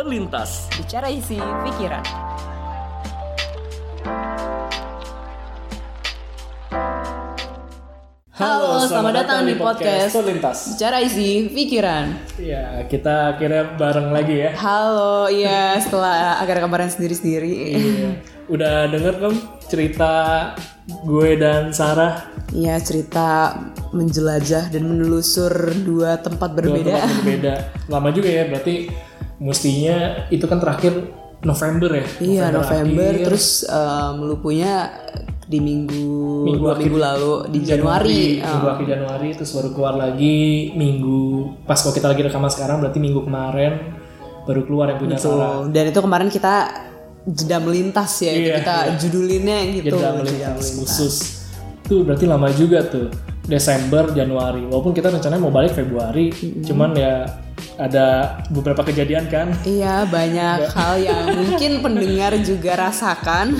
terlintas. Bicara isi pikiran. Halo, selamat datang di podcast terlintas. Bicara isi pikiran. Ya, kita akhirnya bareng lagi ya. Halo, iya setelah agar kemarin sendiri-sendiri. Iya. Udah denger kan cerita gue dan Sarah Iya cerita menjelajah dan menelusur dua tempat dua berbeda. tempat berbeda. Lama juga ya, berarti mestinya itu kan terakhir November ya. Iya November, akhir. terus um, lu punya di minggu, Minggu dua akhir- minggu lalu di Januari. minggu akhir Januari terus baru keluar lagi minggu pas kalau kita lagi rekaman sekarang berarti minggu kemarin baru keluar yang punya Sarah. Tuh, dan itu kemarin kita jeda melintas ya, Iya, kita judulinnya gitu. Jeda melintas khusus. Tuh berarti lama juga tuh. Desember, Januari. Walaupun kita rencananya mau balik Februari, cuman ya ada beberapa kejadian kan. Iya banyak hal yang mungkin pendengar juga rasakan.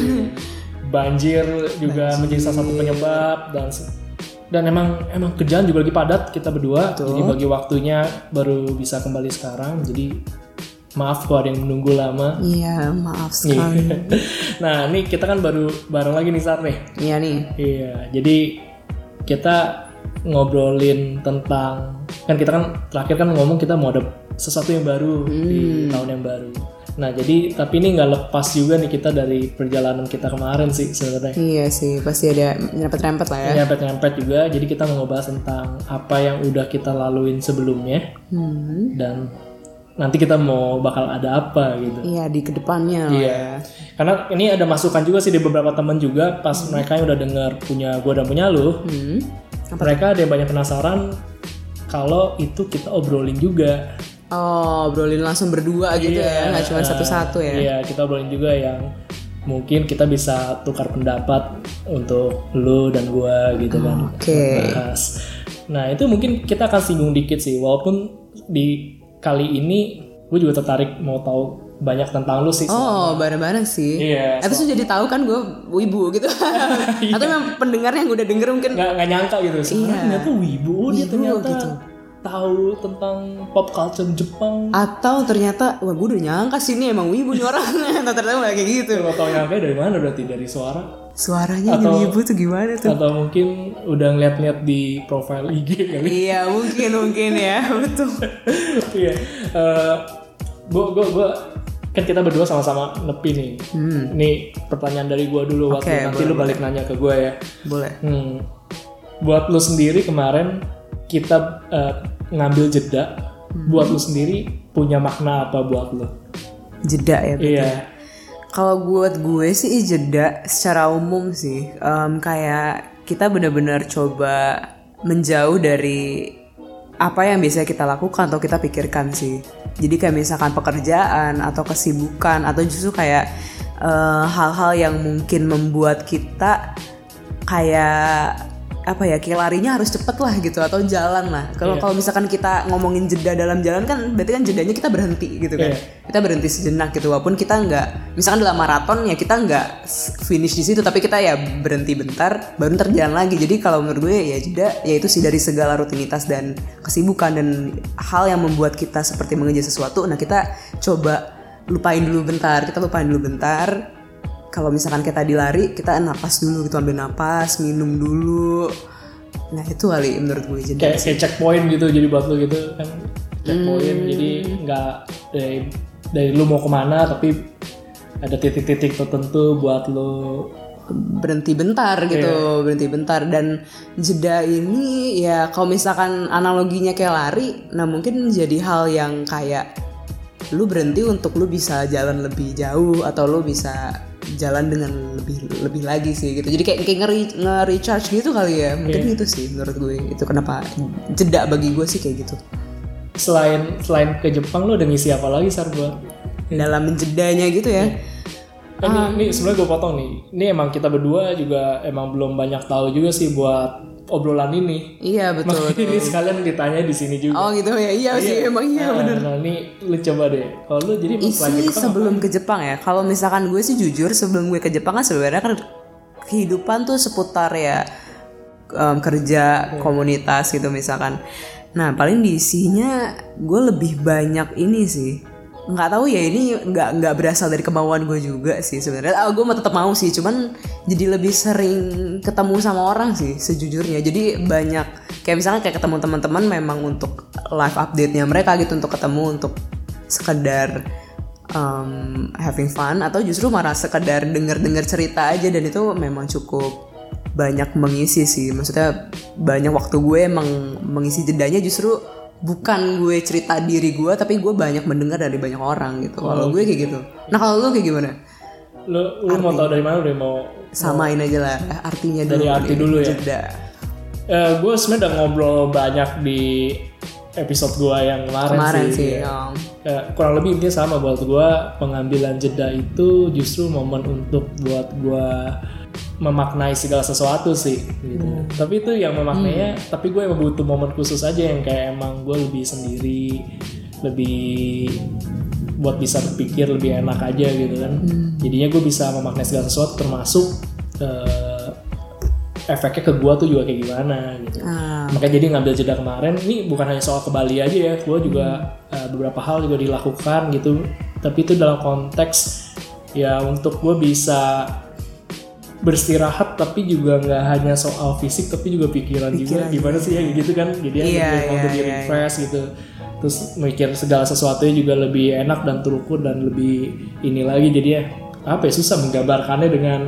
Banjir juga menjadi salah satu penyebab dan dan emang emang kerjaan juga lagi padat kita berdua. Jadi bagi waktunya baru bisa kembali sekarang. Jadi maaf kalau ada yang menunggu lama. Iya maaf sekali. nah, ini kita kan baru bareng lagi nih Sar nih. Iya nih. Iya, jadi kita ngobrolin tentang kan kita kan terakhir kan ngomong kita mau ada sesuatu yang baru di tahun yang baru. Nah, jadi tapi ini nggak lepas juga nih kita dari perjalanan kita kemarin sih sebenarnya. Iya sih pasti ada nyerempet-nyerempet lah ya. Nyempet-nyempet juga, jadi kita mau ngebahas tentang apa yang udah kita laluin sebelumnya Hmm. dan nanti kita mau bakal ada apa gitu. Iya di ke depannya Iya. ya. Karena ini ada masukan juga sih di beberapa teman juga pas mereka yang udah dengar punya gua dan punya lu, Hmm. Mereka ada yang banyak penasaran kalau itu kita obrolin juga. Oh obrolin langsung berdua gitu ya, nggak cuma satu-satu ya. Iya, kita obrolin juga yang mungkin kita bisa tukar pendapat untuk lu dan gua gitu kan. Oke. Bahas. Nah, itu mungkin kita akan singgung dikit sih walaupun di kali ini gue juga tertarik mau tahu banyak tentang lu sih. Oh bareng-bareng sih. Iya. Eh, terus jadi tahu kan gue wibu gitu. Atau memang pendengar yang udah denger mungkin nggak nggak nyangka gitu sekarang Iya. ternyata wibu dia Wibu ternyata gitu. tahu tentang pop culture Jepang atau ternyata wah gue udah nyangka sih ini emang wibu nih orang ternyata nggak kayak gitu kalau tahu nyangka dari mana berarti dari suara suaranya Atau- wibu tuh gimana tuh atau mungkin udah ngeliat-ngeliat di profile IG kali iya mungkin mungkin ya betul iya Eh, gua gua gua kan kita berdua sama-sama nepi nih ini pertanyaan dari gua dulu waktu Hmm. Oke, nanti lu balik nanya ke gua ya boleh Hmm. Buat lu sendiri kemarin kita eh, ngambil jeda. Buat lu sendiri punya makna apa buat lu? jeda ya Beb. Iya. kalau buat gue sih jeda secara umum sih em, kayak kita benar-benar coba menjauh dari apa yang biasa kita lakukan atau kita pikirkan sih. Jadi kayak misalkan pekerjaan atau kesibukan atau justru kayak eh, hal-hal yang mungkin membuat kita kayak apa ya kayak larinya harus cepet lah gitu atau jalan lah. Kalau kalau misalkan kita ngomongin jeda dalam jalan kan berarti kan jedanya kita berhenti gitu kan. Kita berhenti sejenak gitu walaupun kita nggak misalkan dalam maraton ya kita nggak finish di situ tapi kita ya berhenti bentar baru ntar jalan lagi. Jadi kalau menurut gue ya jeda yaitu sih dari segala rutinitas dan kesibukan dan hal yang membuat kita seperti mengejar sesuatu. Nah kita coba lupain dulu bentar kita lupain dulu bentar kalau misalkan kita dilari kita napas dulu gitu ambil napas minum dulu. Nah itu kali menurut gue jadi. Kayak kayak checkpoint gitu jadi buat lu gitu kan. Checkpoint jadi nggak dari dari lu mau ke mana tapi ada titik-titik tertentu buat lu. Berhenti bentar gitu berhenti bentar. Dan jeda ini ya kalau misalkan analoginya kayak lari nah mungkin jadi hal yang kayak lu berhenti untuk lu bisa jalan lebih jauh atau lu bisa jalan dengan lebih lebih lagi sih gitu. Jadi kayak kayak ngeri nge-recharge gitu kali ya. Mungkin itu sih menurut gue itu kenapa jeda bagi gue sih kayak gitu. Selain selain ke Jepang lu udah ngisi apa lagi sar buat? Dalam menjedanya gitu ya. Kan ini, ini sebenarnya gue potong nih. Ini emang kita berdua juga emang belum banyak tahu juga sih buat obrolan ini. iya betul Makanya ini sekalian ditanya di sini juga. oh gitu ya? Iya sih emang iya Nah, bener. Nah, ini lu coba deh. Kalau lu jadi isi sebelum ke Jepang ya? Kalau misalkan gue sih jujur sebelum gue ke Jepang kan sebenarnya kan kehidupan tuh seputar ya em, kerja komunitas gitu misalkan. Nah paling di isinya gue lebih banyak ini sih nggak tahu ya ini nggak nggak berasal dari kemauan gue juga sih sebenarnya. Ah, gue mau tetap mau sih cuman jadi lebih sering ketemu sama orang sih sejujurnya. Jadi banyak kayak misalnya kayak ketemu teman-teman memang untuk live update nya mereka gitu untuk ketemu untuk sekedar um, having fun atau justru malah sekedar denger-denger cerita aja dan itu memang cukup banyak mengisi sih. Maksudnya banyak waktu gue emang mengisi jedanya justru bukan gue cerita diri gue tapi gue banyak mendengar dari banyak orang gitu. Kalau gue kayak gitu. Nah kalau lu kayak gimana? Lu lu mau tahu dari mana? Udah mau samain aja lah artinya dulu Dari arti dulu ya? jeda. Eh, gue sebenarnya udah ngobrol banyak di episode gue yang kemarin, kemarin sih. sih ya. Eh, kurang lebih intinya sama buat gue pengambilan jeda itu justru momen untuk buat gue memaknai segala sesuatu sih gitu. Tapi itu yang memaknainya tapi gue emang butuh momen khusus aja yang kayak emang gue lebih sendiri lebih buat bisa berpikir lebih enak aja gitu kan. Jadinya gue bisa memaknai segala sesuatu termasuk eh, efeknya ke gue tuh juga kayak gimana gitu. ah, Makanya jadi ngambil jeda kemarin ini bukan hanya soal ke Bali aja ya, gue juga uh, beberapa hal juga dilakukan gitu. Tapi itu dalam konteks ya untuk gue bisa beristirahat tapi juga nggak hanya soal fisik tapi juga pikiran, juga. Pikiran. Gimana sih ya gitu kan? Jadi Iya, iya, mau di iya, refresh gitu. Terus mikir segala sesuatunya juga lebih enak dan terukur dan lebih ini lagi. Jadi ya apa ya susah menggambarkannya dengan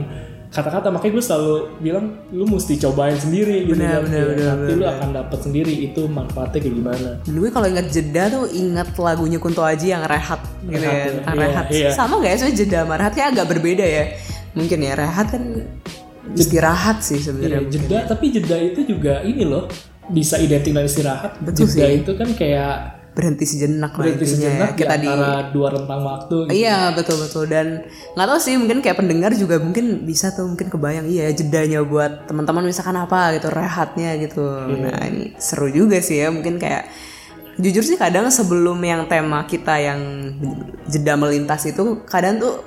kata-kata. Makanya gue selalu bilang lu mesti cobain sendiri gitu Benar, kan. benar, Ya, benar, nanti lu akan dapat sendiri itu manfaatnya kayak gimana. Gue kalau ingat jeda tuh ingat lagunya Kunto Aji yang rehat gitu Rehat, ya. Ya. tentang Iya, rehat iya. sama gak ya soalnya jeda sama rehat? Kayak agak berbeda ya mungkin ya rehat kan istirahat sih Iya, sebenarnya jeda tapi jeda itu juga ini loh bisa identik dengan istirahat Betul jeda sih. itu kan kayak berhenti sejenak lah berhenti intinya ya. sejenak di kita di antara dua rentang waktu gitu. Iya betul betul dan nggak tahu sih mungkin kayak pendengar juga mungkin bisa tuh mungkin kebayang iya jedanya buat teman-teman misalkan apa gitu rehatnya gitu. Nah ini seru juga sih ya mungkin kayak jujur sih kadang sebelum yang tema kita yang jeda melintas itu kadang tuh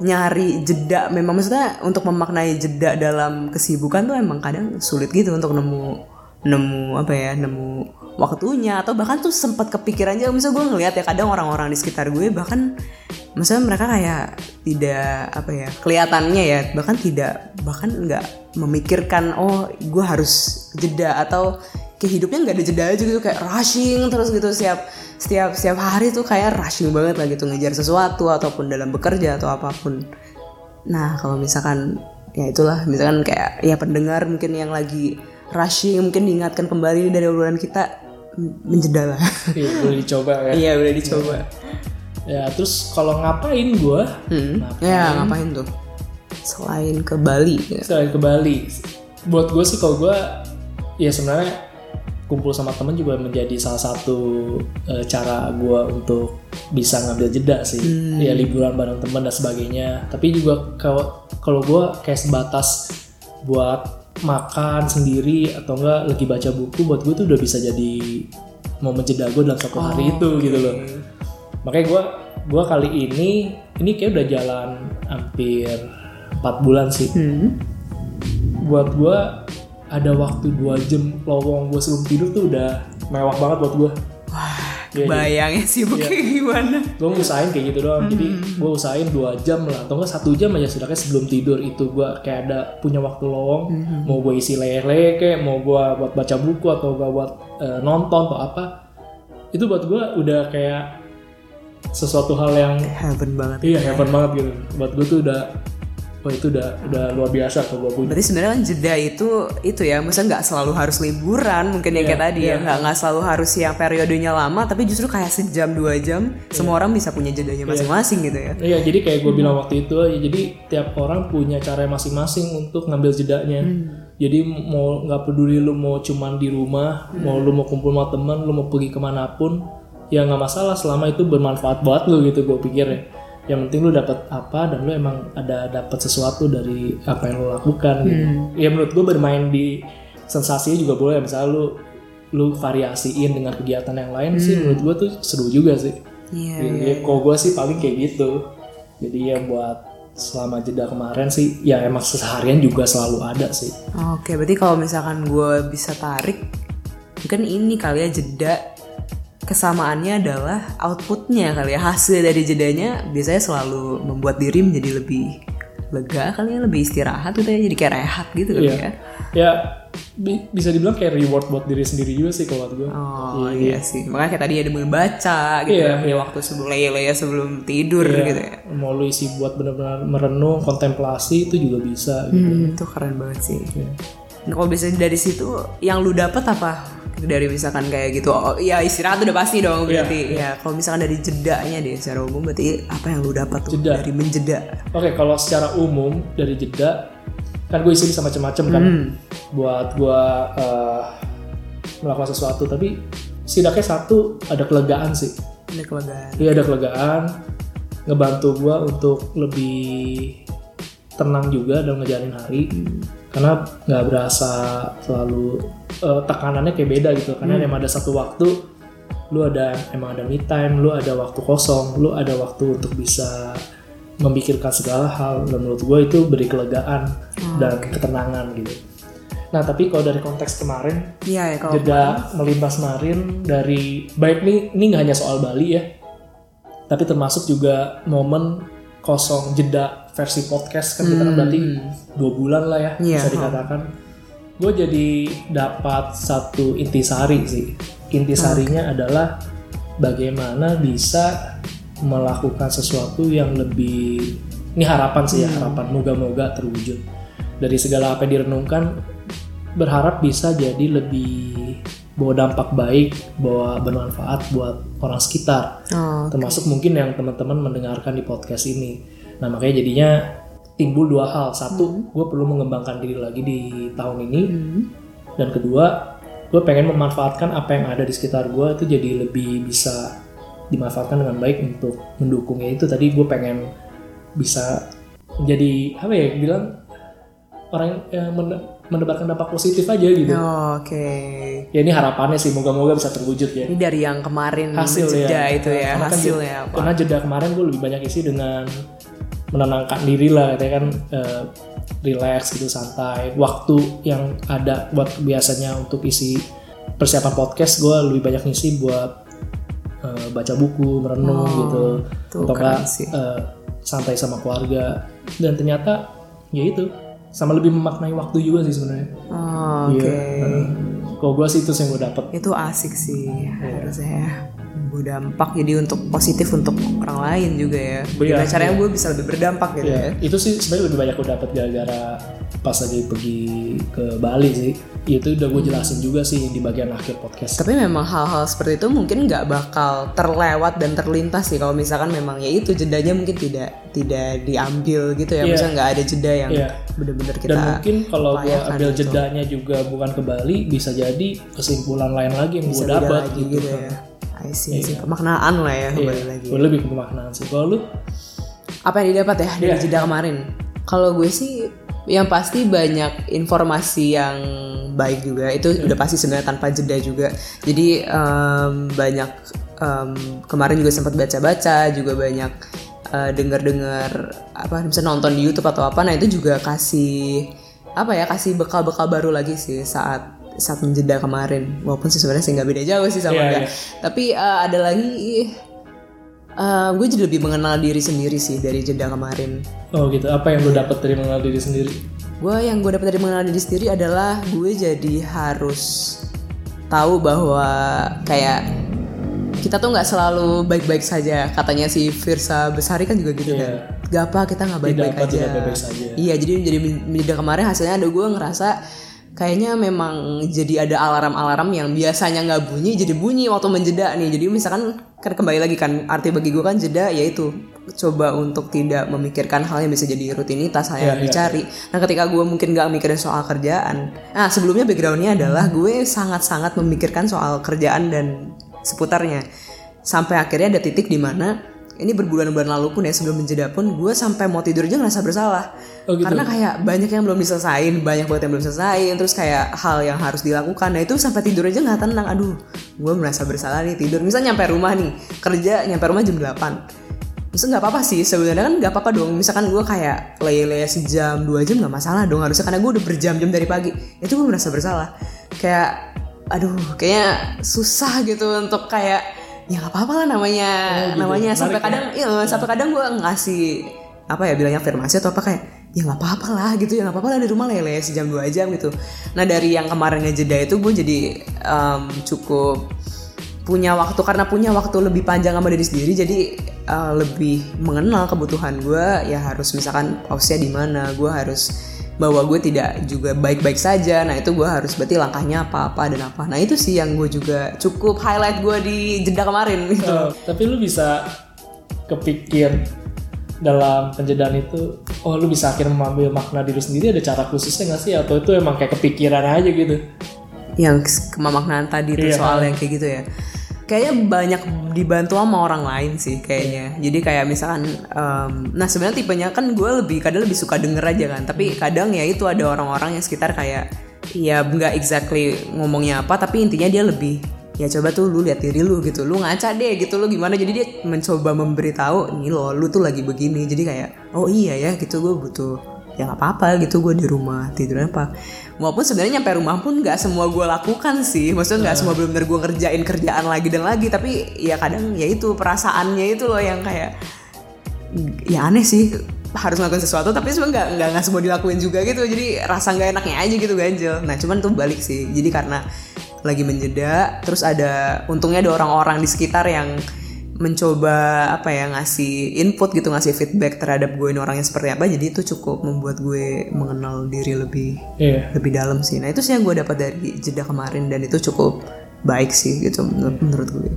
nyari jeda. Memang maksudnya untuk memaknai jeda dalam kesibukan tuh emang kadang sulit gitu untuk nemu nemu apa ya nemu waktunya. Atau bahkan tuh sempat kepikiran aja misalnya gue ngeliat ya kadang orang-orang di sekitar gue bahkan misalnya mereka kayak tidak apa ya kelihatannya ya bahkan tidak bahkan nggak memikirkan oh gue harus jeda. Atau kehidupnya nggak ada jeda aja gitu kayak rushing terus gitu. Setiap setiap setiap hari tuh kayak rushing banget lah gitu ngejar sesuatu ataupun dalam bekerja atau apa pun. Nah kalau misalkan ya itulah misalkan kayak ya pendengar mungkin yang lagi rushing mungkin diingatkan kembali dari obrolan kita menjeda lah. Iya, boleh dicoba ya. Iya udah dicoba. Ya terus kalau ngapain gue hmm. ya ngapain tuh? Selain ke Bali ya. selain ke Bali. Buat gue sih kalau gue ya sebenarnya kumpul sama temen juga menjadi salah satu eh, cara gue untuk bisa ngambil jeda sih. Ya liburan bareng temen dan sebagainya. Tapi juga kalau kalau gue kayak sebatas buat makan sendiri atau enggak lagi baca buku buat gue tuh udah bisa jadi momen jeda gue dalam satu hari itu gitu loh. Makanya gue gue kali ini ini kayak udah jalan hampir 4 bulan sih. Hmm. buat gue ada waktu dua jam lowong gue sebelum tidur tuh udah mewah banget buat gue Iya, bayangnya sih kayak gimana? Gue usahain kayak gitu doang. Jadi gue usahain dua jam lah. Atau enggak satu jam aja setidaknya sebelum tidur itu gue kayak ada punya waktu lowong. Mau gue isi lele kayak mau gue buat baca buku atau gue buat eh, nonton atau apa itu buat gue udah kayak sesuatu hal yang heaven banget iya hebat banget gitu. Buat gue tuh udah wah itu udah udah luar biasa kalau gue punya Berarti sebenarnya kan jeda itu itu ya, maksudnya nggak selalu harus liburan mungkin ya kayak tadi ya, nggak nggak selalu harus yang periodenya lama, tapi justru kayak sejam dua jam, semua orang bisa punya jedanya masing-masing gitu ya. Iya, jadi kayak gue bilang waktu itu, ya, jadi tiap orang punya cara masing-masing untuk ngambil jedanya. Jadi mau nggak peduli lu mau cuman di rumah, mau lu mau kumpul sama teman, lu mau pergi ke mana pun, ya nggak masalah selama itu bermanfaat buat lu gitu gue pikir ya. Yang penting lu dapat apa dan lu emang ada dapat sesuatu dari apa yang lu lakukan gitu. Ya menurut gue bermain di sensasinya juga boleh, misalnya lu lu variasiin dengan kegiatan yang lain sih menurut gue tuh seru juga sih. Iya. Gitu, ya, kalau gue sih paling kayak gitu. Jadi ya buat selama jeda kemarin sih, ya emang seharian juga selalu ada sih. Oke, berarti kalau misalkan gue bisa tarik, mungkin ini kali ya jeda kesamaannya adalah outputnya kali ya. Hasil dari jedanya biasanya selalu membuat diri menjadi lebih lega kali ya lebih istirahat gitu ya jadi kayak rehat gitu kali Iya. ya. Ya bi- bisa dibilang kayak reward buat diri sendiri juga sih kalau gue oh iya. sih. Makanya kayak tadi ada membaca gitu Iya, ya punya waktu sebelum leye-leye sebelum tidur gitu ya. Mau lu isi buat benar-benar merenung kontemplasi itu juga bisa gitu. Hmm, itu keren banget sih. Nah, Kalau bisa dari situ yang lu dapat apa? Dari misalkan kayak gitu, oh ya istirahat udah pasti dong berarti. Ya kalau misalkan dari jedanya deh secara umum berarti apa yang lu dapat tuh Jeda. dari menjeda? Oke, kalau secara umum dari jeda kan gue isi bisa macam-macam kan buat gue eh, melakukan sesuatu, tapi setidaknya satu ada kelegaan sih. Ada kelegaan. Iya ada kelegaan, ngebantu gue untuk lebih tenang juga dalam ngejalanin hari, karena nggak berasa selalu eh, tekanannya kayak beda gitu, karena emang ada satu waktu lu ada emang ada me time, lu ada waktu kosong, lu ada waktu untuk bisa memikirkan segala hal. Dan menurut gue itu beri kelegaan dan ketenangan gitu. Nah tapi kalau dari konteks kemarin Iya ya kalau jeda melintas marin dari baik nih ini nggak hanya soal Bali ya tapi termasuk juga momen kosong jeda versi podcast kan kita kan berarti dua bulan lah ya Iya, bisa dikatakan. Gue jadi dapat satu intisari sih. Intisarinya adalah bagaimana bisa melakukan sesuatu yang lebih ini harapan sih ya harapan. Moga-moga terwujud. Dari segala apa yang direnungkan berharap bisa jadi lebih bawa dampak baik, bawa bermanfaat buat orang sekitar. Oh, Termasuk mungkin yang teman-teman mendengarkan di podcast ini. Nah makanya jadinya timbul dua hal. Satu, gue perlu mengembangkan diri lagi di tahun ini. Dan kedua, gue pengen memanfaatkan apa yang ada di sekitar gue itu jadi lebih bisa dimanfaatkan dengan baik untuk mendukungnya itu. Tadi gue pengen bisa menjadi apa ya bilang orang yang mende- mendebarkan dampak positif aja gitu. Oh, Oke. Ya ini harapannya sih moga-moga bisa terwujud ya. Ini dari yang kemarin Hasil jeda ya. itu ya Karena kan hasilnya jeda- apa? Karena jeda kemarin gue lebih banyak isi dengan menenangkan diri lah, katanya kan eh, relax gitu santai. Waktu yang ada buat biasanya untuk isi persiapan podcast gue lebih banyak ngisi buat eh, baca buku, merenung gitu, tuh atau enggak eh, santai sama keluarga. Dan ternyata ya itu sama lebih memaknai waktu juga sih sebenarnya. Oh, Oke. Iya. Kalau gue sih itu yang gue dapet. Itu asik sih Iya. harusnya ya. Berdampak jadi untuk positif untuk orang lain juga ya. Iya, Gimana caranya gue bisa lebih berdampak gitu ya. Ya, itu sih sebenarnya lebih banyak gue dapet gara-gara pas lagi pergi ke Bali sih. Itu udah gue jelasin juga sih di bagian akhir podcast. Tapi memang hal-hal seperti itu mungkin nggak bakal terlewat dan terlintas sih kalau misalkan memang ya itu jedanya mungkin tidak tidak diambil gitu ya. Iya. Misalnya nggak ada jeda yang Iya. bener-bener Dan kita mungkin kalau gue ambil gitu. jedanya juga bukan ke Bali, bisa jadi kesimpulan lain lagi yang gue dapat gitu. gitu ya. I see, I see. Pemaknaan lah ya kembali Iya, lagi. gue lebih ke pemaknaan sih. Kalau lu, Apa yang didapat ya dari Iya. jeda kemarin? Kalau gue sih yang pasti banyak informasi yang baik juga itu Iya. udah pasti sebenarnya tanpa jeda juga. Jadi em, banyak em, kemarin juga sempat baca-baca juga banyak eh, dengar-dengar apa bisa nonton di YouTube atau apa. Nah itu juga kasih apa ya kasih bekal-bekal baru lagi sih saat saat menjeda kemarin. Walaupun sih sebenarnya sih nggak beda jauh sih sama dia. iya. Tapi eh, ada lagi eh, gue jadi lebih mengenal diri sendiri sih dari jeda kemarin. oh gitu, apa yang lu dapat dari mengenal diri sendiri? Gue yang gue dapat dari mengenal diri sendiri adalah gue jadi harus tahu bahwa kayak kita tuh nggak selalu baik-baik saja. Katanya si Firsa Besari kan juga gitu kan. Gak apa kita nggak baik-baik aja. tidak saja. Iya jadi jadi jeda kemarin hasilnya ada gue ngerasa kayaknya memang jadi ada alarm-alarm yang biasanya nggak bunyi jadi bunyi waktu menjeda nih. Jadi misalkan kan kembali lagi kan arti bagi gue kan jeda yaitu coba untuk tidak memikirkan hal yang bisa jadi rutinitas hal yang Iya, iya, dicari. Nah ketika gue mungkin gak mikirin soal kerjaan, nah sebelumnya backgroundnya adalah gue sangat-sangat memikirkan soal kerjaan dan seputarnya. Sampai akhirnya ada titik di mana ini berbulan-bulan lalu pun ya sebelum menjeda pun gue sampai mau tidur aja ngerasa bersalah. Oh, gitu. Karena kayak banyak yang belum diselesain, banyak banget yang belum selesai, terus kayak hal yang harus dilakukan. Nah itu sampai tidur aja nggak tenang. Aduh, gue merasa bersalah nih tidur. Misalnya nyampe rumah nih, kerja nyampe rumah jam 8 Maksudnya nggak apa-apa sih sebenarnya kan nggak apa-apa dong. Misalkan gue kayak leye-leye sejam dua jam nggak masalah dong harusnya karena gue udah berjam-jam dari pagi. Itu gue merasa bersalah. Kayak aduh kayaknya susah gitu untuk kayak ya nggak apa-apa lah namanya. Oh, gitu. namanya sampai kadang iya sampai kadang gue ngasih apa ya bilangnya afirmasi atau apa kayak ya nggak apa-apa lah gitu. Ya nggak apa-apa lah di rumah lele sejam dua jam gitu. Nah dari yang kemarin ngejeda itu gue jadi em, cukup punya waktu karena punya waktu lebih panjang sama diri sendiri jadi uh, lebih mengenal kebutuhan gue ya harus misalkan pause di mana gue harus bahwa gue tidak juga baik-baik saja. Nah itu gue harus berarti langkahnya apa-apa dan apa. Nah itu sih yang gue juga cukup highlight gue di jeda kemarin gitu. Oh, tapi lu bisa kepikir dalam penjedaan itu oh lu bisa akhirnya mengambil makna diri sendiri ada cara khususnya nggak sih? Atau itu emang kayak kepikiran aja gitu? Yang kemaknaan tadi itu Iya. soal yang kayak gitu ya kayaknya banyak dibantu sama orang lain sih kayaknya. Jadi kayak misalkan em, nah sebenarnya tipenya kan gue lebih kadang lebih suka denger aja kan. Tapi kadang ya itu ada orang-orang yang sekitar kayak ya nggak exactly ngomongnya apa tapi intinya dia lebih ya coba tuh lu lihat diri lu gitu. Lu ngaca deh gitu lu gimana? Jadi dia mencoba memberitahu nih lo lu tuh lagi begini. Jadi kayak oh iya ya gitu gue butuh ya nggak apa-apa gitu gue di rumah tidur apa walaupun sebenarnya nyampe rumah pun nggak semua gue lakukan sih. Maksudnya nggak semua benar-benar gue ngerjain kerjaan lagi dan lagi tapi ya kadang ya itu perasaannya itu loh yang kayak ya aneh sih harus ngelakuin sesuatu tapi sebenarnya nggak nggak nggak semua dilakuin juga gitu. Jadi rasa nggak enaknya aja gitu ganjel nah cuman tuh balik sih. Jadi karena lagi menjeda terus ada untungnya ada orang-orang di sekitar yang mencoba apa ya ngasih input gitu ngasih feedback terhadap gue ini orangnya seperti apa. Jadi itu cukup membuat gue mengenal diri lebih iya. lebih dalam sih. Nah itu sih yang gue dapat dari jeda kemarin dan itu cukup baik sih gitu menurut, menurut gue.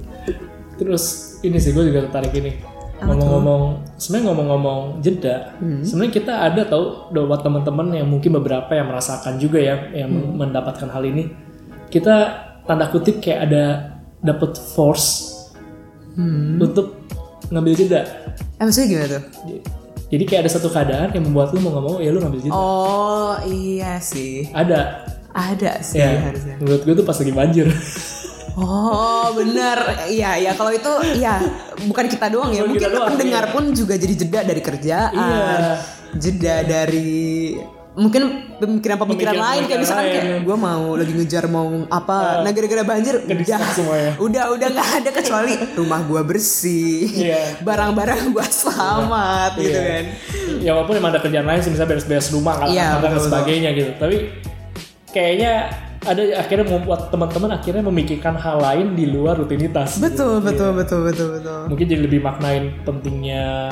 Terus ini sih gue juga tertarik ini. Ngomong-ngomong sebenarnya ngomong-ngomong jeda sebenarnya kita ada tau buat teman-teman yang mungkin beberapa yang merasakan juga ya yang mendapatkan hal ini. Kita tanda kutip kayak ada dapat force untuk ngambil jeda. Eh maksudnya gimana tuh? Jadi kayak ada satu keadaan yang membuat lu mau nggak mau ya lu ngambil jeda. Oh iya sih. Ada. Ada sih ya harusnya. menurut gue tuh pas lagi banjir. Oh bener, iya ya kalau itu ya bukan kita doang ya, Bukan mungkin doang, pendengar pun juga jadi jeda dari kerjaan, Iya. jeda dari mungkin pemikiran-pemikiran Pemikiran- lain kayak misalkan kayak gue mau lagi ngejar mau apa, nah gara-gara banjir udah semuanya. udah udah nggak ada kecuali rumah gue bersih, Iya. barang-barang gue selamat gitu Iya. kan. ya walaupun emang ada kerjaan lain sih misalnya beres-beres rumah kan Iya, makan dan sebagainya gitu tapi kayaknya ada akhirnya membuat teman-teman akhirnya memikirkan hal lain di luar rutinitas gitu. Betul betul betul betul betul. mungkin jadi lebih maknain pentingnya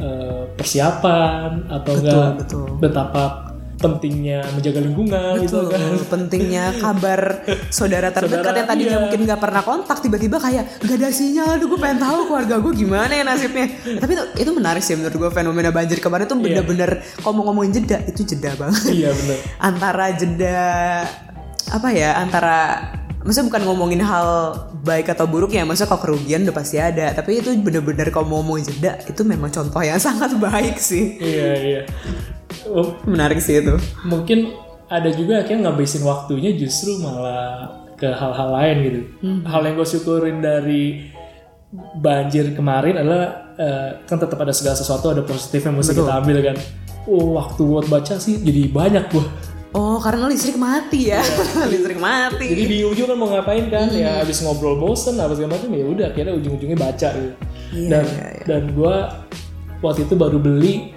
eh, persiapan atau Betul, enggak betul. betapa pentingnya menjaga lingkungan gitu Betul, kan pentingnya kabar saudara terdekat Saudara, yang tadinya iya. mungkin nggak pernah kontak tiba-tiba kayak gak ada sinyal aduh gue pengen tahu keluarga gue gimana ya nasibnya. Tapi itu, itu menarik sih menurut gue fenomena banjir kemarin tuh bener-bener kalau mau ngomongin jeda. Itu jeda banget. Iya bener. Antara jeda apa ya antara maksudnya bukan ngomongin hal baik atau buruk ya maksudnya kalau kerugian udah pasti ada tapi itu bener-bener kalau mau ngomongin jeda itu memang contoh yang sangat baik sih iya iya Oh, menarik sih itu mungkin ada juga akhirnya ngabisin waktunya justru malah ke hal-hal lain gitu. Hal yang gue syukurin dari banjir kemarin adalah eh, kan tetap ada segala sesuatu ada positif yang mesti kita ambil kan. Oh, waktu buat baca sih jadi banyak gua. Oh, karena listrik mati ya. listrik mati. Jadi di ujung kan mau ngapain kan? Ya habis ngobrol bosen apa segala macam ya udah akhirnya ujung-ujungnya baca gitu. Iya, dan iya, iya. dan gua waktu itu baru beli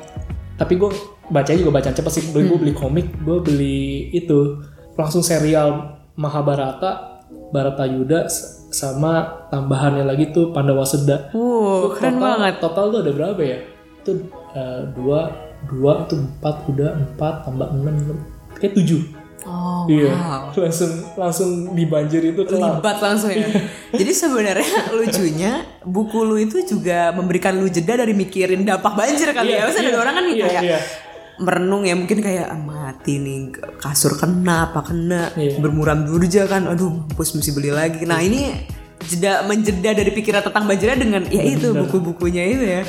tapi gue bacanya juga bacaan cepet sih gue Hmm. beli komik gue beli itu langsung serial Mahabharata Barata Yuda sama tambahannya lagi tuh Pandawa Seda keren total, banget. total tuh ada berapa ya itu eh, dua dua itu empat udah empat tambah enam kayak tujuh Oh, iya wow. langsung langsung di banjir itu kelar Libat langsung ya. Jadi sebenarnya lucunya buku lu itu juga memberikan lu jeda dari mikirin dampak banjir kali ya. Iya, Maksudnya ada iya, orang kan iya, kayak iya. merenung ya mungkin kayak "Ah, mati nih kasur kena apa kena Iya. bermuram durja kan aduh mampus mesti beli lagi nah ini jeda menjeda dari pikiran tentang banjirnya dengan ya itu buku-bukunya itu ya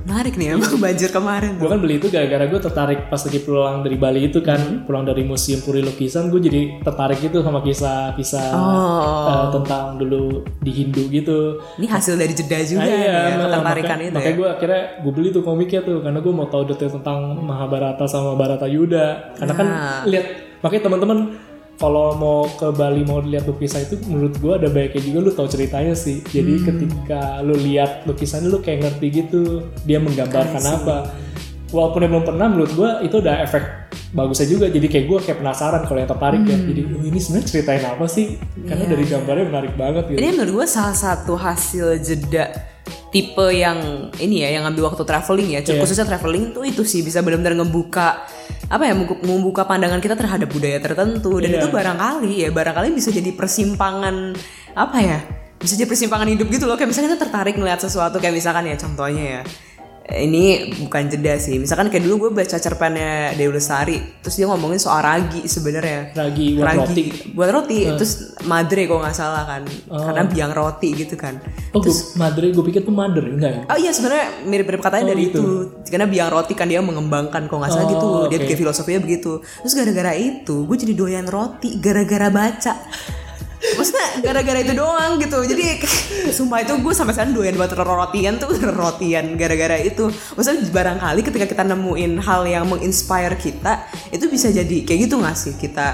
menarik nih emang banjir kemarin gue kan beli itu gara-gara gue tertarik pas lagi pulang dari Bali itu kan pulang dari museum puri lukisan gue jadi tertarik gitu sama kisah-kisah Oh. eh, tentang dulu di Hindu gitu. Ini hasil dari jeda juga Ah, iya, ya, nah, ketertarikan makanya, itu makanya ya gue akhirnya gue beli tuh komiknya tuh karena gue mau tahu detail tentang Mahabharata sama Barata Yuda. Karena kan Nah. lihat makanya teman-teman kalau mau ke Bali mau lihat lukisan itu menurut gue ada baiknya juga lu tahu ceritanya sih jadi Hmm. ketika lu lihat lukisannya lu kayak ngerti gitu dia menggambarkan apa walaupun yang belum pernah menurut gue itu udah efek bagusnya juga jadi kayak gue kayak penasaran kalau yang tertarik ya Hmm. jadi oh, ini sebenarnya ceritain apa sih karena Iya. dari gambarnya menarik banget gitu Ini menurut gue salah satu hasil jeda tipe yang ini ya yang ngambil waktu traveling ya Iya. khususnya traveling tuh itu sih bisa benar-benar ngebuka apa ya membu- membuka pandangan kita terhadap budaya tertentu dan Iya. itu barangkali ya barangkali bisa jadi persimpangan apa ya bisa jadi persimpangan hidup gitu loh kayak misalnya kita tertarik ngeliat sesuatu kayak misalkan ya contohnya ya ini bukan jeda sih. Misalkan kayak dulu gue baca cerpennya Dewi Lestari terus dia ngomongin soal ragi sebenarnya. Ragi buat roti. buat roti terus madre kalau nggak salah kan. Karena biang roti gitu kan. Oh gue madre gue pikir tuh mother enggak ya? Oh iya sebenarnya mirip-mirip katanya dari itu. Karena biang roti kan dia mengembangkan kalau nggak salah Oh, gitu. Dia oke. bikin filosofinya begitu. Terus gara-gara itu gue jadi doyan roti gara-gara baca Maksudnya gara-gara itu doang gitu. Jadi sumpah itu gue sampai sekarang doyan buat rotian tuh. Rotian gara-gara itu. Maksudnya barangkali ketika kita nemuin hal yang menginspire kita Itu bisa jadi kayak gitu gak sih? Kita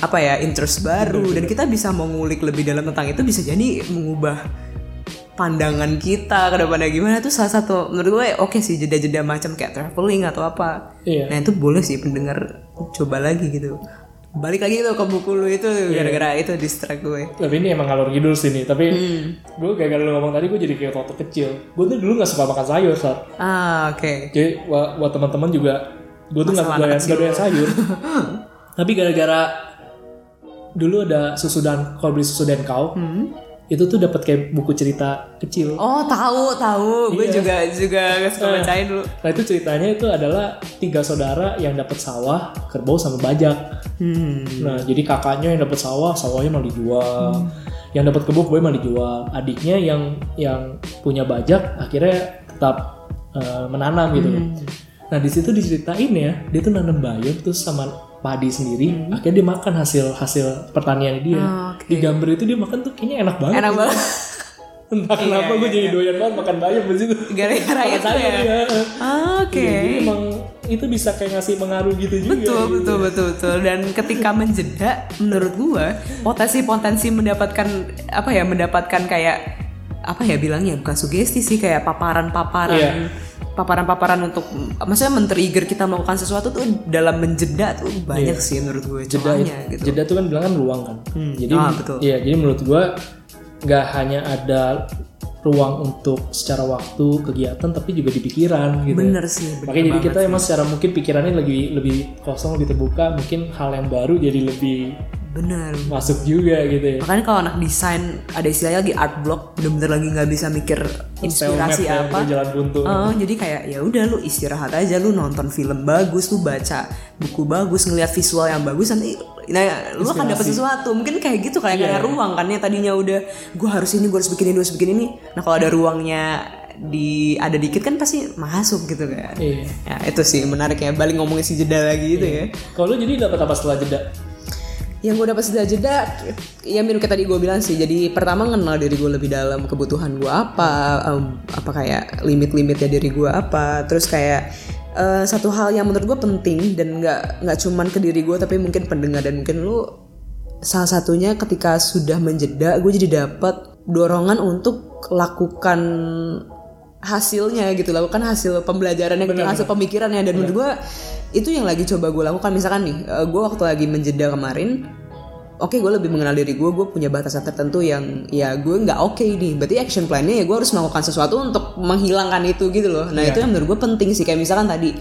apa ya interest baru. Dan kita bisa mengulik lebih dalam tentang itu bisa jadi mengubah pandangan kita ke depannya gimana. Tuh salah satu menurut gue oke sih jeda-jeda macam kayak traveling atau apa. Iya. nah itu boleh sih pendengar coba lagi gitu balik lagi tuh ke buku lu itu gara-gara itu distract gue. Tapi ini emang ngalor ngidul sih nih tapi Hmm. gue gara-gara lu ngomong tadi gue jadi kayak waktu kecil. Gue tuh dulu nggak suka makan sayur saat ah oke. Jadi wa- buat teman-teman juga gue tuh nggak doyan sayur. Tapi gara-gara dulu ada susu dan kalau beli susu dan kau itu tuh dapat kayak buku cerita kecil oh tahu tahu gue Iya. juga juga suka bacain dulu nah itu ceritanya itu adalah tiga saudara yang dapat sawah kerbau sama bajak hmm. Nah, jadi kakaknya yang dapat sawah, sawahnya malah dijual. Yang dapat kebun, kebunnya malah dijual. Adiknya yang yang punya bajak akhirnya tetap eh, menanam gitu. Nah, di situ diceritain ya, dia tuh nanam bayam terus sama padi sendiri, akhirnya dia makan hasil hasil pertanian dia. Ah, oke. Di gambar itu dia makan tuh kayaknya enak banget. enak banget Entah kenapa gue jadi doyan banget makan bayam di situ. gara-gara itu ya ya. Ah, oke Jadi emang itu bisa kayak ngasih pengaruh gitu juga. Betul, betul, betul, betul. Dan ketika menjeda, menurut gua potensi-potensi mendapatkan apa ya, mendapatkan kayak apa ya bilangnya bukan sugesti sih kayak paparan-paparan, Iya. paparan-paparan untuk maksudnya men-trigger kita melakukan sesuatu tuh dalam menjeda tuh banyak sih menurut gue jeda celahnya gitu. jeda tuh kan bilang kan ruang kan. Jadi Ah, betul. ya jadi menurut gua nggak hanya ada ruang untuk secara waktu kegiatan tapi juga di pikiran gitu Bener sih, bener makanya jadi kita emang secara mungkin pikirannya lebih lebih kosong lebih terbuka mungkin hal yang baru jadi lebih bener. masuk juga gitu ya. Makanya kalau anak desain ada istilahnya lagi art block, bener-bener lagi nggak bisa mikir inspirasi Stelmap ya, apa. jalan buntu Oh, jadi kayak ya udah lu istirahat aja lu nonton film bagus lu baca buku bagus ngelihat visual yang bagus nanti nah lu akan dapat sesuatu. Mungkin kayak gitu kayak kayak ruang kan ya tadinya udah gua harus ini gua harus bikin ini gua harus bikin ini. Nah kalau ada ruangnya di ada dikit kan pasti masuk gitu kan. Iya. ya itu sih menarik ya balik ngomongin si jeda lagi gitu ya. Kalau lu jadi dapat apa setelah jeda yang gue dapat sudah jeda ya mirip kayak tadi gue bilang sih jadi pertama kenal diri gue lebih dalam kebutuhan gue apa em, apa kayak limit-limitnya diri gue apa. Terus kayak eh, satu hal yang menurut gue penting dan nggak nggak cuman ke diri gue tapi mungkin pendengar dan mungkin lu salah satunya ketika sudah menjeda gue jadi dapat dorongan untuk lakukan hasilnya gitu lakukan hasil pembelajarannya gitu hasil pemikirannya. Dan menurut gue itu yang lagi coba gue lakukan. Misalkan nih gue waktu lagi menjeda kemarin oke gue lebih mengenal diri gue gue punya batasan tertentu yang ya gue nggak oke nih. Berarti action plan-nya ya gue harus melakukan sesuatu untuk menghilangkan itu gitu loh. Nah itu yang menurut gue penting sih. Kayak misalkan tadi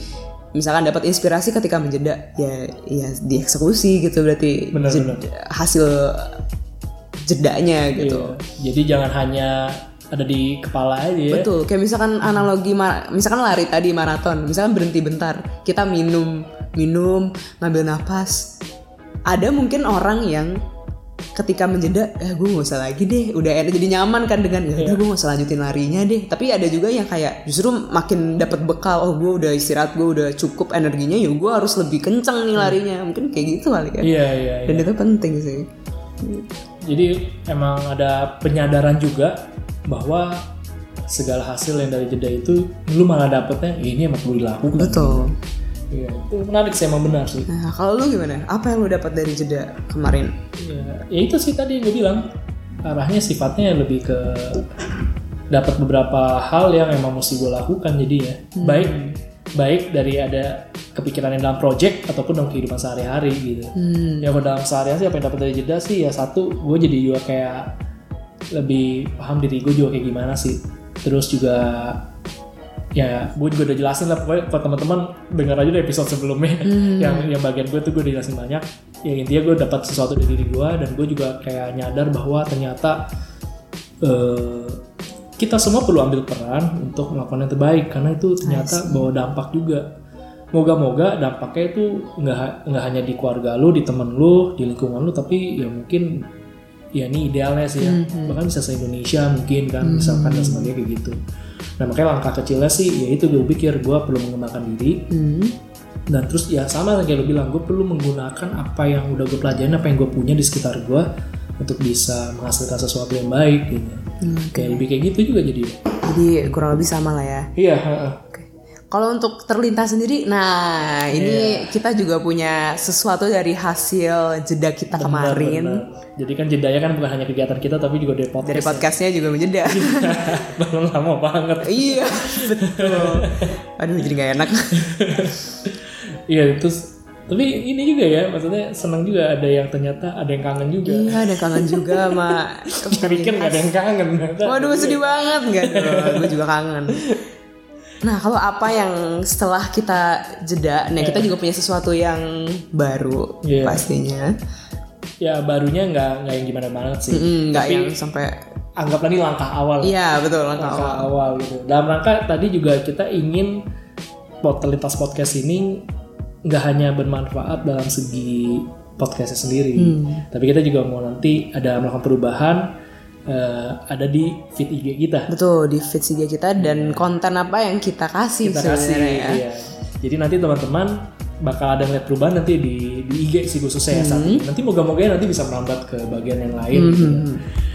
misalkan dapat inspirasi ketika menjeda ya ya dieksekusi gitu berarti Benar, jed- hasil jedanya gitu. Iya. jadi jangan hanya ada di kepala aja ya Betul, kayak misalkan analogi misalkan lari tadi maraton, misalkan berhenti bentar, kita minum, minum, ngambil nafas. Ada mungkin orang yang ketika menjeda, eh gue gak usah lagi deh, udah enak jadi nyaman kan dengan ya udah gue gak usah lanjutin larinya deh. Tapi ada juga yang kayak justru makin dapat bekal, oh gue udah istirahat, gue udah cukup energinya, ya gue harus lebih kenceng nih larinya. Mungkin kayak gitu kali ya. iya iya iya. Dan itu penting sih. Jadi emang ada penyadaran juga bahwa segala hasil yang dari jeda itu lu malah dapetnya "Ih, ini emang perlu dilakukan. Betul. Iya, itu menarik sih emang benar sih. Nah, kalau lu gimana? Apa yang lu dapat dari jeda kemarin? Ya, ya itu sih tadi gue bilang arahnya sifatnya lebih ke dapat beberapa hal yang emang mesti gue lakukan jadi ya baik baik dari ada kepikiran yang dalam project ataupun dalam kehidupan sehari-hari gitu. Hmm. Ya kalau dalam sehari-hari apa yang dapat dari jeda sih ya satu gue jadi juga kayak lebih paham diri gue juga kayak gimana sih. Terus juga ya gue juga udah jelasin lah pokoknya kalau teman-teman dengar aja di episode sebelumnya yang yang bagian gue tuh gue udah jelasin banyak ya intinya gue dapat sesuatu dari diri gue dan gue juga kayak nyadar bahwa ternyata eh, kita semua perlu ambil peran untuk melakukan yang terbaik karena itu ternyata bawa dampak juga moga-moga dampaknya itu nggak nggak hanya di keluarga lu di temen lu di lingkungan lu tapi ya mungkin ya ini idealnya sih ya bahkan bisa se Indonesia mungkin kan misalkan dan sebagainya kayak gitu nah makanya langkah kecilnya sih ya itu gue pikir gue perlu mengembangkan diri Hmm. dan terus ya sama kayak lo bilang gue perlu menggunakan apa yang udah gue pelajarin apa yang gue punya di sekitar gue untuk bisa menghasilkan sesuatu yang baik gitu kayak lebih kayak gitu juga jadi Jadi kurang lebih sama lah ya. iya. Oke. Kalau untuk terlintas sendiri, nah ini kita juga punya sesuatu dari hasil jeda kita kemarin. Benar. jadi kan jedanya kan bukan hanya kegiatan kita tapi juga dari podcast Dari podcastnya juga menjeda. belum lama banget iya, betul. Aduh, jadi gak enak. iya terus tapi ini juga ya maksudnya senang juga ada yang ternyata ada yang kangen juga iya, ada kangen juga sama pikir nggak ada yang kangen Waduh, sedih banget gak? Gue juga kangen. Nah, kalau apa yang setelah kita jeda, nah kita juga punya sesuatu yang baru Iya. pastinya. ya barunya nggak nggak yang gimana banget sih Mm, Nggak Tapi yang sampai anggaplah ini langkah awal Iya, betul langkah langkah awal. awal gitu. Dalam rangka tadi juga kita ingin totalitas podcast ini nggak hanya bermanfaat dalam segi podcastnya sendiri, Hmm. tapi kita juga mau nanti ada melakukan perubahan eh, ada di feed IG kita. Betul di feed IG kita dan konten apa yang kita kasih Kita kasih, ya. iya. Jadi nanti teman-teman bakal ada ngeliat perubahan nanti di, di IG sih khususnya ya saat Hmm. ini. Nanti moga-moga nanti bisa merambat ke bagian yang lain. gitu ya.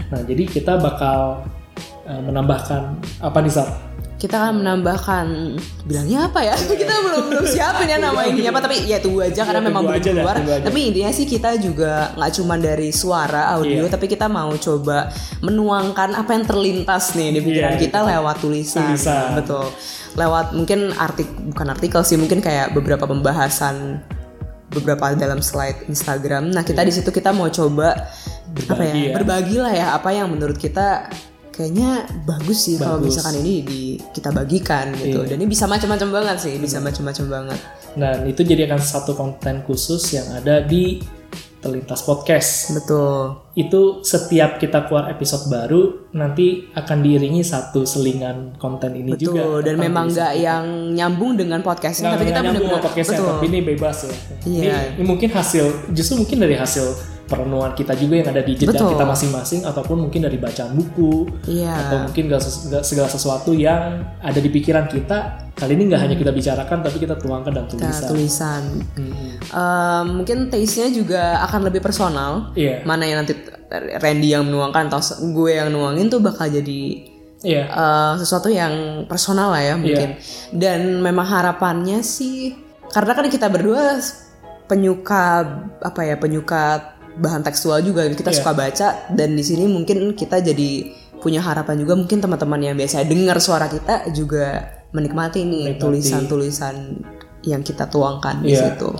Nah jadi kita bakal eh, menambahkan apa nih Sat? Kita akan menambahkan bilangnya apa ya? kita belum belum siapin ya nama ininya apa tapi ya tunggu aja karena Iya, memang tunggu belum dah, keluar. Tapi intinya sih kita juga nggak cuma dari suara audio Iya. tapi kita mau coba menuangkan apa yang terlintas nih di pikiran Iya, kita lewat tulisan. Tulisan. Betul. Lewat mungkin artik bukan artikel sih mungkin kayak beberapa pembahasan beberapa dalam slide Instagram. Nah, kita di situ kita mau coba apa ya? Berbagi ya. Berbagi lah ya apa yang menurut kita kayaknya bagus sih kalau misalkan ini di kita bagikan gitu. Iya. Dan ini bisa macam-macam banget sih, bisa macam-macam banget. Dan itu jadi akan satu konten khusus yang ada di Terlintas Podcast. Betul. Itu setiap kita keluar episode baru nanti akan diiringi satu selingan konten ini juga. Betul. Dan memang nggak yang nyambung dengan podcastnya, Nggak- tapi kita benar-benar podcastnya, betul. tapi ini bebas ya. Iya. Ini, ini mungkin hasil, justru mungkin dari hasil perenungan kita juga yang ada di jeda kita masing-masing ataupun mungkin dari bacaan buku Iya. atau mungkin segala sesuatu yang ada di pikiran kita kali ini nggak hanya kita bicarakan tapi kita tuangkan dalam tulisan. tulisan. Hmm. Em, mungkin taste-nya juga akan lebih personal. Iya. Mana yang nanti Randy yang menuangkan atau gue yang nuangin tuh bakal jadi Iya. eh, sesuatu yang personal lah ya mungkin. Dan memang harapannya sih karena kan kita berdua penyuka apa ya penyuka bahan tekstual juga kita Iya. suka baca dan di sini mungkin kita jadi punya harapan juga mungkin teman-teman yang biasa dengar suara kita juga menikmati nih tulisan-tulisan yang kita tuangkan di Iya. situ.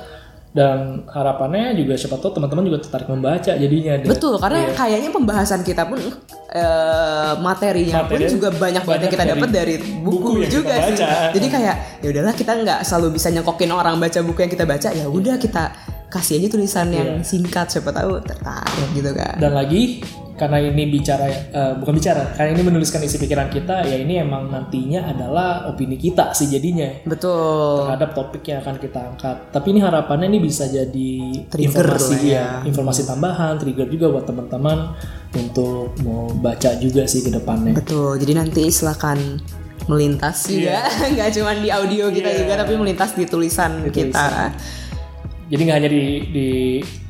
Dan harapannya juga siapa tahu teman-teman juga tertarik membaca jadinya. Betul, karena kayaknya pembahasan kita pun eh, materinya pun Materinya juga banyak banget yang kita dapat dari buku, buku juga sih. baca. Jadi kayak ya udahlah kita nggak selalu bisa nyengkokin orang baca buku yang kita baca, ya udah kita kasih aja tulisan yang Iya. singkat siapa tahu tertarik gitu kan. Dan lagi karena ini bicara eh, bukan bicara, karena ini menuliskan isi pikiran kita ya ini emang nantinya adalah opini kita sih jadinya Betul. terhadap topik yang akan kita angkat. Tapi ini harapannya ini bisa jadi Trigger informasi ya. ya, informasi tambahan, trigger juga buat teman-teman untuk mau baca juga sih ke depannya. Betul. Jadi nanti silakan melintas juga, nggak cuma di audio kita Iya. juga tapi melintas di tulisan Di kita. Jadi nggak hanya di di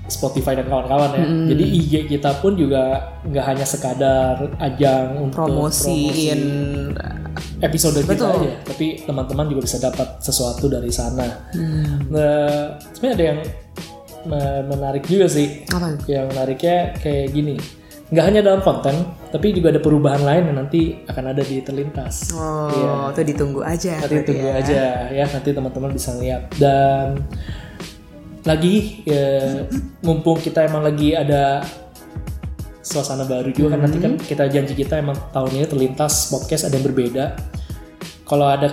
Spotify dan kawan-kawan ya. Jadi IG kita pun juga nggak hanya sekadar ajang untuk Promosiin promosi episode kita Betul. aja, tapi teman-teman juga bisa dapat sesuatu dari sana. Hmm. Nah, sebenarnya ada yang me- menarik juga sih. Apa? Yang menariknya kayak gini, nggak hanya dalam konten, tapi juga ada perubahan lain yang nanti akan ada di terlintas. Oh, itu ditunggu aja. Nanti tunggu ya. aja ya, nanti teman-teman bisa lihat dan lagi ya, mumpung kita emang lagi ada suasana baru juga kan nanti kan Hmm. kita janji kita emang tahun ini terlintas podcast ada yang berbeda. Kalau ada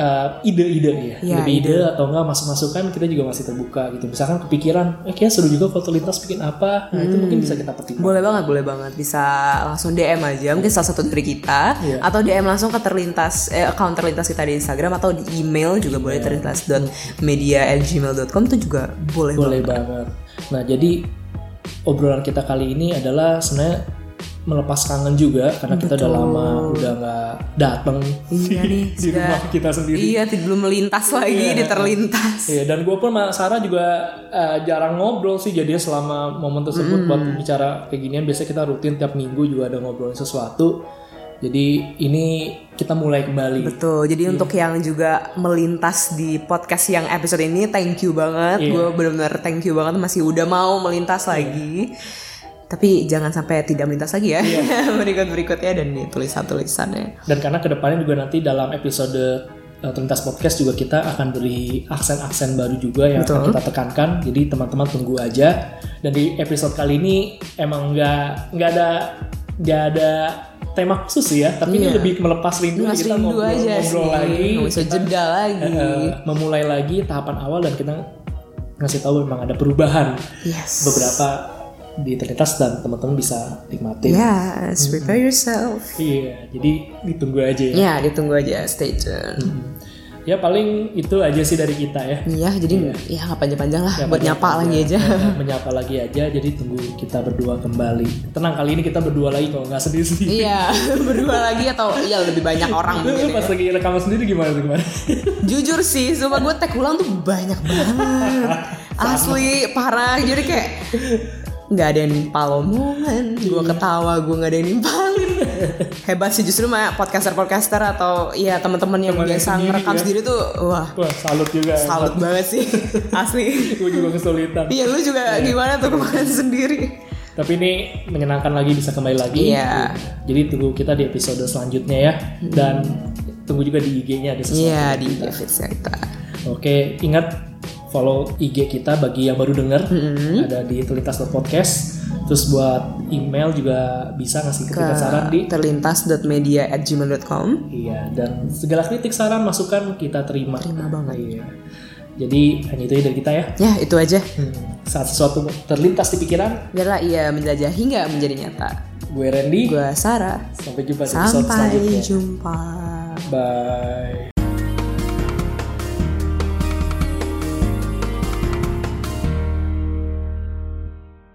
uh, ide-ide ya, Ya, ide-ide atau enggak masuk-masukan kita juga masih terbuka gitu. Misalkan kepikiran, eh kayaknya seru juga kalau terlintas bikin apa, nah itu Hmm. mungkin bisa kita pertimbangkan. Boleh banget, boleh banget. Bisa langsung DM aja, mungkin salah satu dari kita, Iya. atau DM langsung ke terlintas, eh, account terlintas kita di Instagram atau di email juga boleh terlintas.media@gmail.com itu juga boleh, Boleh banget. Nah, jadi obrolan kita kali ini adalah sebenarnya melepas kangen juga karena kita udah lama udah nggak dateng Iya nih, di rumah kita sendiri. Iya, belum melintas lagi di terlintas. Iya, dan gue pun sama Sarah juga eh, jarang ngobrol sih jadi selama momen tersebut buat bicara kayak ginian biasanya kita rutin tiap minggu juga ada ngobrolin sesuatu. Jadi ini kita mulai kembali. Betul. Jadi untuk yang juga melintas di podcast yang episode ini, thank you banget. Iya. Gue benar-benar thank you banget masih udah mau melintas lagi. Tapi jangan sampai tidak melintas lagi ya berikut berikutnya dan di tulisan-tulisannya. Dan karena ke depannya juga nanti dalam episode uh, Terlintas Podcast juga kita akan beri aksen-aksen baru juga yang akan kita tekankan. Jadi teman-teman tunggu aja. Dan di episode kali ini emang nggak nggak ada nggak ada tema khusus ya, tapi ini lebih melepas rindu Mas kita rindu ngobrol, aja ngobrol sih. lagi, bisa jeda lagi. eh, memulai lagi tahapan awal dan kita ngasih tahu memang ada perubahan Yes. beberapa di terlintas dan teman-teman bisa nikmatin. Yes, prepare yourself. Iya, jadi ditunggu aja ya. Ya, ditunggu aja, stay tune. Ya paling itu aja sih dari kita ya. Iya, jadi ya nggak panjang-panjang lah, buat nyapa lagi aja. Ya, menyapa lagi aja. Jadi tunggu kita berdua kembali. Tenang kali ini kita berdua lagi kalau nggak sendiri sendiri. Iya, berdua lagi atau ya lebih banyak orang mungkin. ya. Pas lagi rekaman sendiri gimana tuh kemarin? Jujur sih, sumpah gue tag ulang tuh banyak banget. Asli, parah. Jadi kayak nggak ada yang nimpal omongan. Gue ketawa, gue nggak ada yang nimpalin. Hebat sih justru mah podcaster-podcaster atau ya teman-teman yang Teman biasa sendiri ngerekam ya. sendiri tuh, wah Wah salut juga. salut banget sih. Asli. Gue juga kesulitan. Iya, lu juga gimana tuh kemarin sendiri? Tapi ini menyenangkan lagi bisa kembali lagi. Iya. Jadi tunggu kita di episode selanjutnya ya. Dan tunggu juga di IG-nya ada sesuatu. Iya, di IG. Oke, ingat follow IG kita bagi yang baru denger. Ada di terlintas.podcast. Terus buat email juga bisa ngasih kritik saran di terlintas.media@gmail.com. Iya, dan segala kritik saran masukan kita terima. Terima banget. Iya. Jadi hanya itu dari kita ya. Ya, itu aja. Hmm, Saat sesuatu terlintas di pikiran, Biarlah ia menjajah hingga menjadi nyata. gue Randy. Gue Sarah. Sampai jumpa di episode Sampai selanjutnya. jumpa. Bye.